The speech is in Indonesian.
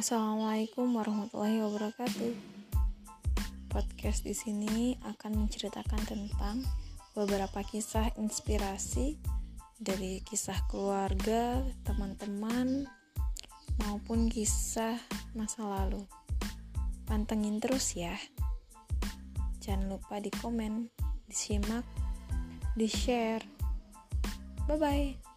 Assalamualaikum warahmatullahi wabarakatuh. Podcast di sini akan menceritakan tentang beberapa kisah inspirasi dari kisah keluarga, teman-teman, maupun kisah masa lalu. Pantengin terus ya. Jangan lupa di komen, disimak, di share. Bye bye.